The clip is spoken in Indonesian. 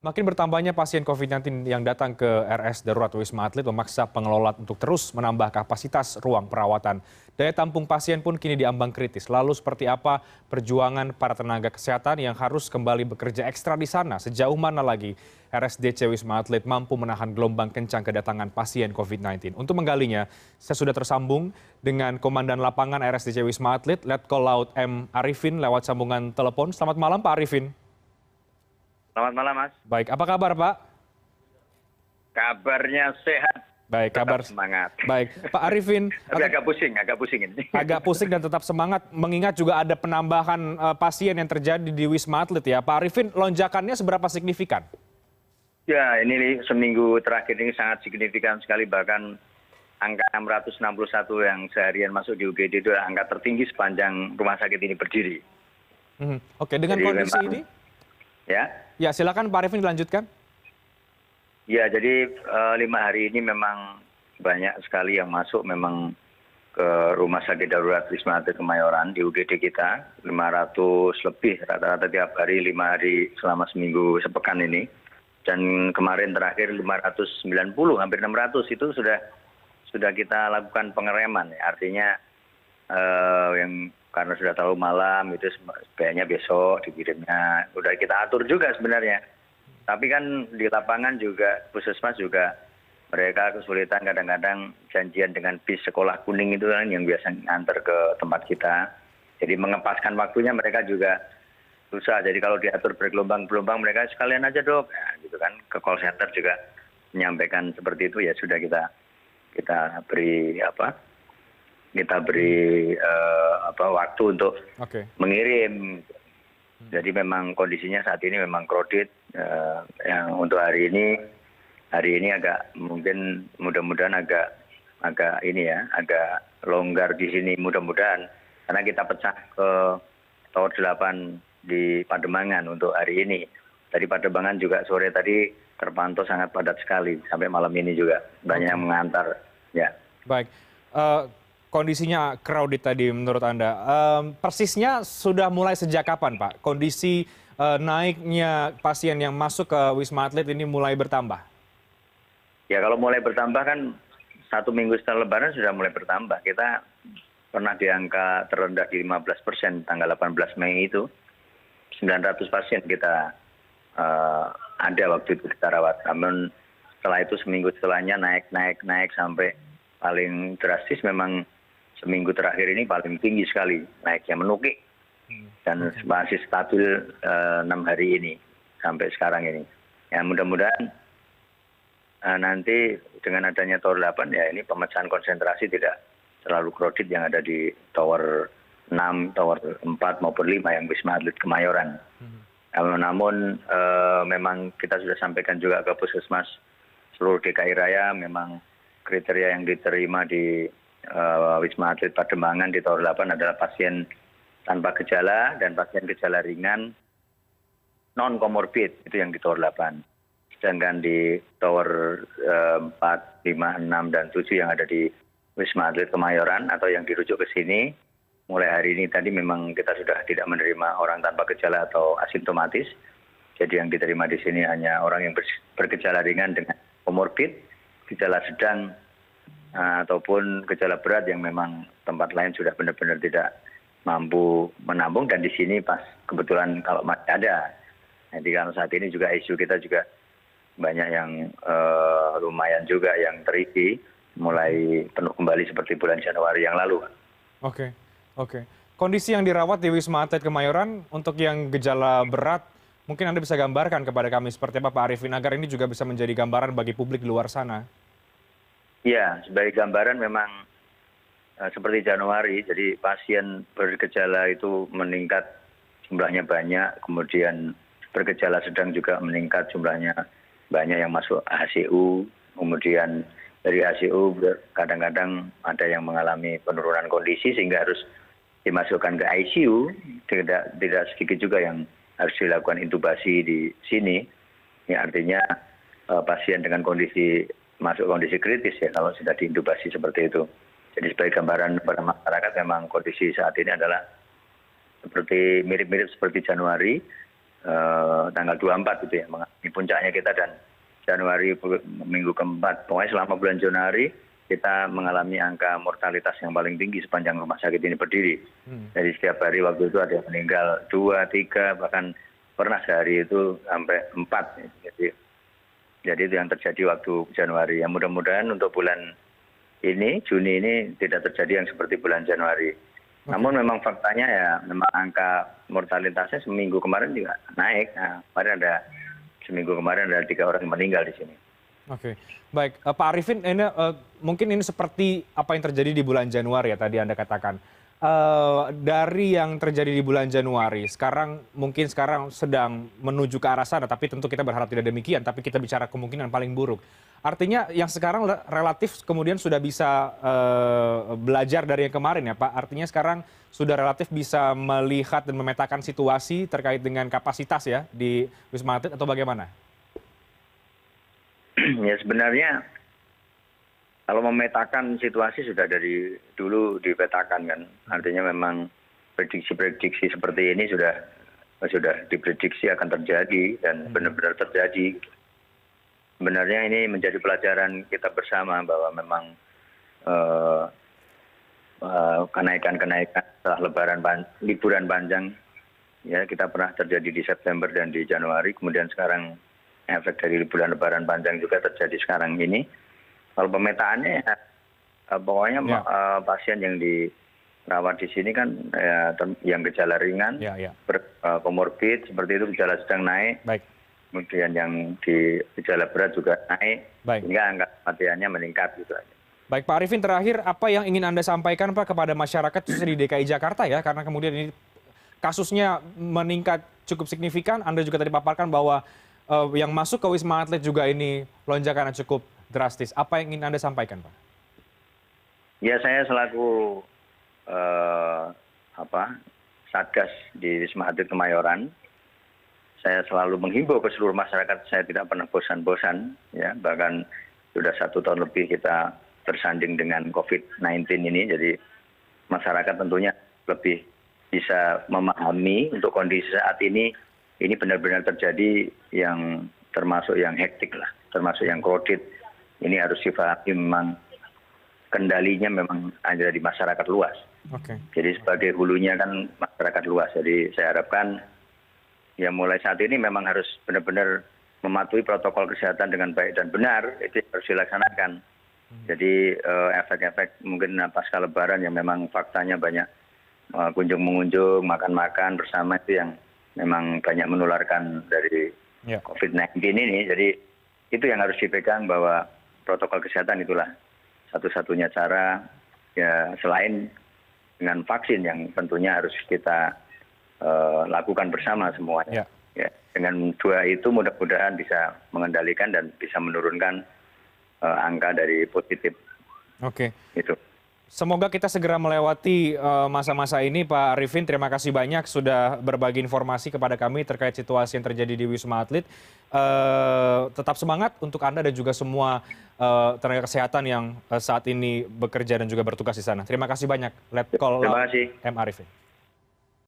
Makin bertambahnya pasien COVID-19 yang datang ke RS Darurat Wisma Atlet memaksa pengelola untuk terus menambah kapasitas ruang perawatan. Daya tampung pasien pun kini diambang kritis. Lalu seperti apa perjuangan para tenaga kesehatan yang harus kembali bekerja ekstra di sana? Sejauh mana lagi RSDC Wisma Atlet mampu menahan gelombang kencang kedatangan pasien COVID-19? Untuk menggalinya, saya sudah tersambung dengan Komandan Lapangan RSDC Wisma Atlet, Letkol Laut M. Arifin lewat sambungan telepon. Selamat malam Pak Arifin. Selamat malam, Mas. Baik, apa kabar, Pak? Kabarnya sehat. Baik, tetap kabar semangat. Baik, Pak Arifin. Tapi agak pusing, agak pusing ini. Agak pusing dan tetap semangat, mengingat juga ada penambahan uh, pasien yang terjadi di Wisma Atlet ya. Pak Arifin, lonjakannya seberapa signifikan? Ya, ini seminggu terakhir ini sangat signifikan sekali, bahkan angka 661 yang seharian masuk di UGD itu adalah angka tertinggi sepanjang rumah sakit ini berdiri. Hmm. Oke, dengan Jadi kondisi memang- ini, Ya, ya silakan Pak Arifin dilanjutkan. ya jadi eh, lima hari ini memang banyak sekali yang masuk memang ke rumah sakit darurat Wisma Atlet Kemayoran di UGD kita 500 lebih rata-rata tiap hari lima hari selama seminggu sepekan ini dan kemarin terakhir 590 hampir 600 itu sudah sudah kita lakukan pengereman ya. artinya eh, yang karena sudah tahu malam itu sebaiknya besok dikirimnya. Udah kita atur juga sebenarnya. Tapi kan di lapangan juga puskesmas juga mereka kesulitan kadang-kadang janjian dengan bis sekolah kuning itu kan yang biasa nganter ke tempat kita. Jadi mengepaskan waktunya mereka juga susah. Jadi kalau diatur bergelombang-gelombang mereka sekalian aja dok. Ya, gitu kan. Ke call center juga menyampaikan seperti itu ya sudah kita kita beri apa kita beri eh, apa waktu untuk mengirim. Jadi memang kondisinya saat ini memang kredit eh, yang untuk hari ini hari ini agak mungkin mudah-mudahan agak agak ini ya agak longgar di sini mudah-mudahan karena kita pecah ke tower 8 di Pademangan untuk hari ini. Tadi Pademangan juga sore tadi terpantau sangat padat sekali sampai malam ini juga banyak yang mengantar ya. Baik. Eh, kondisinya crowded tadi menurut Anda. Persisnya sudah mulai sejak kapan, Pak? Kondisi eh, naiknya pasien yang masuk ke Wisma Atlet ini mulai bertambah? Ya kalau mulai bertambah kan satu minggu setelah lebaran sudah mulai bertambah. Kita pernah di angka terendah di 15 persen tanggal 18 Mei itu. 900 pasien kita eh, ada waktu itu kita rawat. Namun setelah itu seminggu setelahnya naik, naik, naik sampai paling drastis memang seminggu terakhir ini paling tinggi sekali naiknya menukik dan masih stabil eh, enam hari ini sampai sekarang ini. Ya mudah-mudahan eh, nanti dengan adanya tower 8 ya ini pemecahan konsentrasi tidak terlalu kredit yang ada di tower 6, tower 4 maupun 5 yang Wisma Atlet Kemayoran. Namun, namun eh, memang kita sudah sampaikan juga ke puskesmas seluruh DKI Raya memang kriteria yang diterima di Wisma Atlet Pademangan di Tower 8 adalah pasien tanpa gejala dan pasien gejala ringan non komorbid itu yang di Tower 8. Sedangkan di Tower eh, 4, 5, 6 dan 7 yang ada di Wisma Atlet Kemayoran atau yang dirujuk ke sini mulai hari ini tadi memang kita sudah tidak menerima orang tanpa gejala atau asimptomatis. Jadi yang diterima di sini hanya orang yang bergejala ringan dengan komorbid, gejala sedang eh, ataupun gejala berat yang memang tempat lain sudah benar-benar tidak mampu menampung dan di sini pas kebetulan kalau ada. Jadi kalau saat ini juga isu kita juga banyak yang eh, lumayan juga yang terisi mulai penuh kembali seperti bulan Januari yang lalu. Oke, oke. Kondisi yang dirawat di Wisma Atlet Kemayoran untuk yang gejala berat, mungkin Anda bisa gambarkan kepada kami seperti apa Pak Arifin agar ini juga bisa menjadi gambaran bagi publik di luar sana. Ya, sebagai gambaran memang eh, seperti Januari, jadi pasien bergejala itu meningkat jumlahnya banyak, kemudian bergejala sedang juga meningkat jumlahnya banyak yang masuk HCU, kemudian dari ber- kadang-kadang ada yang mengalami penurunan kondisi sehingga harus dimasukkan ke ICU, tidak tidak sedikit juga yang harus dilakukan intubasi di sini. Ini artinya eh, pasien dengan kondisi masuk kondisi kritis ya kalau sudah diintubasi seperti itu. Jadi sebagai gambaran kepada masyarakat memang kondisi saat ini adalah seperti mirip-mirip seperti Januari eh, tanggal 24 gitu ya, mengalami puncaknya kita dan Januari minggu keempat. Pokoknya selama bulan Januari kita mengalami angka mortalitas yang paling tinggi sepanjang rumah sakit ini berdiri. Hmm. Jadi setiap hari waktu itu ada yang meninggal dua, tiga, bahkan pernah sehari itu sampai empat. Jadi, jadi itu yang terjadi waktu Januari. Yang mudah-mudahan untuk bulan ini, Juni ini tidak terjadi yang seperti bulan Januari. Namun memang faktanya ya, memang angka mortalitasnya seminggu kemarin juga naik. Nah, kemarin ada seminggu kemarin ada tiga orang yang meninggal di sini. Oke, baik uh, Pak Arifin, ini uh, mungkin ini seperti apa yang terjadi di bulan Januari ya tadi Anda katakan. Uh, dari yang terjadi di bulan Januari, sekarang mungkin sekarang sedang menuju ke arah sana, tapi tentu kita berharap tidak demikian. Tapi kita bicara kemungkinan paling buruk. Artinya yang sekarang relatif kemudian sudah bisa uh, belajar dari yang kemarin ya Pak. Artinya sekarang sudah relatif bisa melihat dan memetakan situasi terkait dengan kapasitas ya di Wisma Atlet atau bagaimana? ya sebenarnya kalau memetakan situasi sudah dari dulu dipetakan kan. Artinya memang prediksi-prediksi seperti ini sudah sudah diprediksi akan terjadi dan hmm. benar-benar terjadi sebenarnya ini menjadi pelajaran kita bersama bahwa memang uh, uh, kenaikan-kenaikan setelah lebaran liburan panjang ya kita pernah terjadi di September dan di Januari kemudian sekarang efek dari liburan lebaran panjang juga terjadi sekarang ini kalau pemetaannya ya, uh, pokoknya ya. uh, pasien yang dirawat di sini kan ya, yang gejala ringan ya, ya. komorbid seperti itu gejala sedang naik Baik kemudian yang di gejala berat juga naik sehingga angka kematiannya meningkat gitu aja. Baik Pak Arifin terakhir apa yang ingin Anda sampaikan Pak kepada masyarakat khususnya di DKI Jakarta ya karena kemudian ini kasusnya meningkat cukup signifikan Anda juga tadi paparkan bahwa uh, yang masuk ke Wisma Atlet juga ini lonjakan cukup drastis. Apa yang ingin Anda sampaikan Pak? Ya saya selaku uh, apa Satgas di Wisma Atlet Kemayoran saya selalu menghimbau ke seluruh masyarakat saya tidak pernah bosan bosan ya bahkan sudah satu tahun lebih kita bersanding dengan covid 19 ini jadi masyarakat tentunya lebih bisa memahami untuk kondisi saat ini ini benar benar terjadi yang termasuk yang hektik lah termasuk yang kredit ini harus difahami memang kendalinya memang ada di masyarakat luas. Okay. Jadi sebagai hulunya kan masyarakat luas. Jadi saya harapkan ya mulai saat ini memang harus benar benar mematuhi protokol kesehatan dengan baik dan benar itu harus dilaksanakan hmm. jadi eh, efek efek mungkin pasca lebaran yang memang faktanya banyak eh, kunjung mengunjung makan makan bersama itu yang memang banyak menularkan dari ya. covid 19 ini jadi itu yang harus dipegang bahwa protokol kesehatan itulah satu satunya cara ya selain dengan vaksin yang tentunya harus kita Eh, lakukan bersama semuanya. Ya. ya. Dengan dua itu mudah-mudahan bisa mengendalikan dan bisa menurunkan uh, angka dari positif. Oke. Itu. Semoga kita segera melewati eh, masa-masa uh, ini, Pak Arifin. Terima kasih banyak sudah berbagi informasi kepada kami terkait situasi yang terjadi di Wisma Atlet. Uh, tetap semangat untuk Anda dan juga semua uh, tenaga kesehatan yang saat ini bekerja dan juga bertugas di sana. Terima kasih banyak, Letkol M. Arifin.